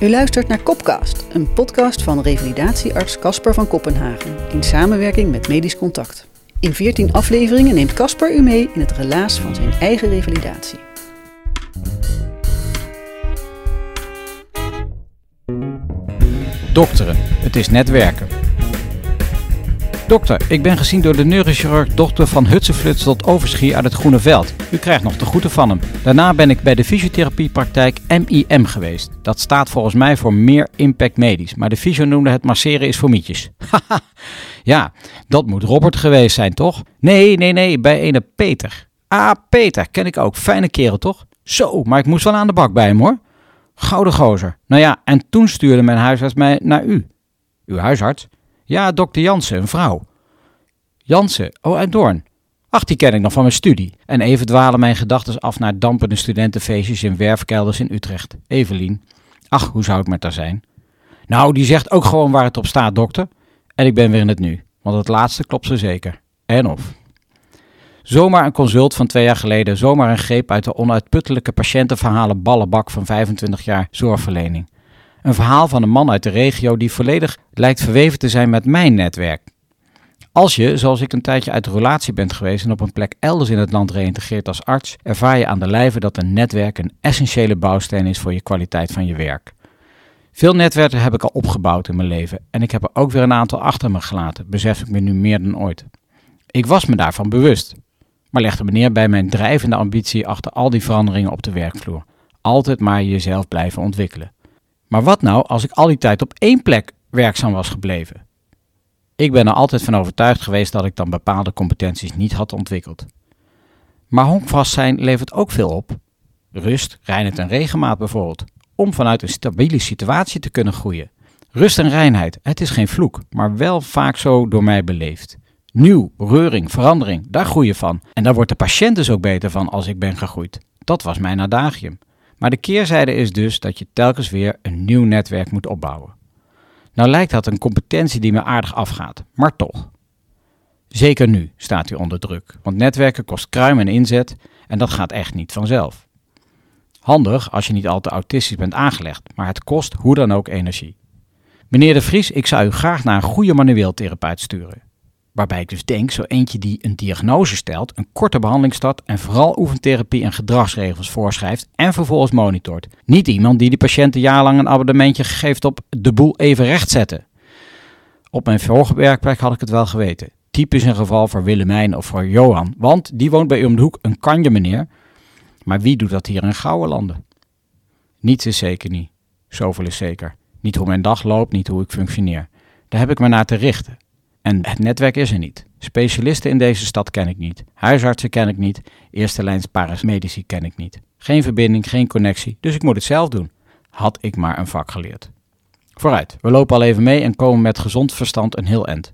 U luistert naar Kopcast, een podcast van revalidatiearts Casper van Kopenhagen in samenwerking met Medisch Contact. In 14 afleveringen neemt Casper u mee in het relaas van zijn eigen revalidatie. Dokteren, het is netwerken. Dokter, ik ben gezien door de neurochirurg dokter van Hutsenfluts tot Overschie uit het Groene Veld. U krijgt nog de groeten van hem. Daarna ben ik bij de fysiotherapiepraktijk MIM geweest. Dat staat volgens mij voor meer impact medisch, maar de fysio noemde het masseren is voor mietjes. Haha, ja, dat moet Robert geweest zijn, toch? Nee, nee, nee, bij ene Peter. Ah, Peter, ken ik ook. Fijne kerel, toch? Zo, maar ik moest wel aan de bak bij hem, hoor. Gouden gozer. Nou ja, en toen stuurde mijn huisarts mij naar u. Uw huisarts? Ja, dokter Jansen, een vrouw. Jansen, oh uit Doorn. Ach, die ken ik nog van mijn studie. En even dwalen mijn gedachten af naar dampende studentenfeestjes in werfkelders in Utrecht. Evelien. Ach, hoe zou ik met haar zijn? Nou, die zegt ook gewoon waar het op staat, dokter. En ik ben weer in het nu. Want het laatste klopt ze zeker. En of. Zomaar een consult van twee jaar geleden. Zomaar een greep uit de onuitputtelijke patiëntenverhalen ballenbak van 25 jaar zorgverlening. Een verhaal van een man uit de regio die volledig lijkt verweven te zijn met mijn netwerk. Als je, zoals ik een tijdje uit de relatie bent geweest en op een plek elders in het land reïntegreert als arts, ervaar je aan de lijve dat een netwerk een essentiële bouwsteen is voor je kwaliteit van je werk. Veel netwerken heb ik al opgebouwd in mijn leven en ik heb er ook weer een aantal achter me gelaten, besef ik me nu meer dan ooit. Ik was me daarvan bewust, maar legde me neer bij mijn drijvende ambitie achter al die veranderingen op de werkvloer. Altijd maar jezelf blijven ontwikkelen. Maar wat nou als ik al die tijd op één plek werkzaam was gebleven? Ik ben er altijd van overtuigd geweest dat ik dan bepaalde competenties niet had ontwikkeld. Maar honkvast zijn levert ook veel op. Rust, reinheid en regenmaat bijvoorbeeld. Om vanuit een stabiele situatie te kunnen groeien. Rust en reinheid, het is geen vloek, maar wel vaak zo door mij beleefd. Nieuw, reuring, verandering, daar groei je van. En daar wordt de patiënt dus ook beter van als ik ben gegroeid. Dat was mijn adagium. Maar de keerzijde is dus dat je telkens weer een nieuw netwerk moet opbouwen. Nou lijkt dat een competentie die me aardig afgaat, maar toch. Zeker nu staat u onder druk, want netwerken kost kruim en inzet en dat gaat echt niet vanzelf. Handig als je niet al te autistisch bent aangelegd, maar het kost hoe dan ook energie. Meneer de Vries, ik zou u graag naar een goede manueel therapeut sturen. Waarbij ik dus denk, zo eentje die een diagnose stelt, een korte behandeling start en vooral oefentherapie en gedragsregels voorschrijft en vervolgens monitort. Niet iemand die de patiënt een jaar lang een abonnementje geeft op de boel even rechtzetten. Op mijn vorige werkplek had ik het wel geweten. Typisch een geval voor Willemijn of voor Johan, want die woont bij u om de hoek, een kanje meneer. Maar wie doet dat hier in Gouwenlanden? Niets is zeker niet. Zoveel is zeker. Niet hoe mijn dag loopt, niet hoe ik functioneer. Daar heb ik me naar te richten. En het netwerk is er niet. Specialisten in deze stad ken ik niet. Huisartsen ken ik niet. Eerste lijns paramedici ken ik niet. Geen verbinding, geen connectie, dus ik moet het zelf doen. Had ik maar een vak geleerd. Vooruit, we lopen al even mee en komen met gezond verstand een heel eind.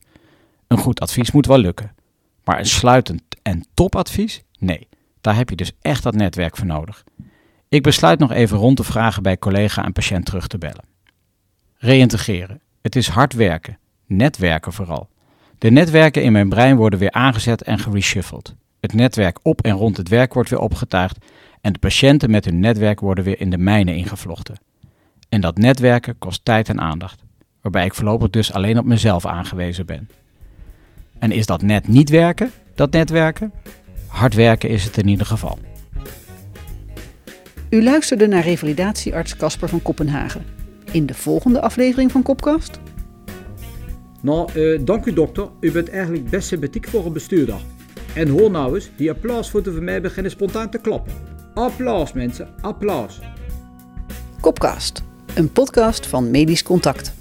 Een goed advies moet wel lukken. Maar een sluitend en topadvies? Nee, daar heb je dus echt dat netwerk voor nodig. Ik besluit nog even rond te vragen bij collega en patiënt terug te bellen. Reïntegreren. Het is hard werken. Netwerken vooral. De netwerken in mijn brein worden weer aangezet en gereshuffled. Het netwerk op en rond het werk wordt weer opgetuigd en de patiënten met hun netwerk worden weer in de mijne ingevlochten. En dat netwerken kost tijd en aandacht, waarbij ik voorlopig dus alleen op mezelf aangewezen ben. En is dat net niet werken, dat netwerken? Hard werken is het in ieder geval. U luisterde naar revalidatiearts Casper van Kopenhagen. In de volgende aflevering van Kopkast nou, uh, dank u dokter. U bent eigenlijk best sympathiek voor een bestuurder. En hoor nou eens, die applausvoeten van mij beginnen spontaan te klappen. Applaus mensen, applaus. Kopcast, een podcast van Medisch Contact.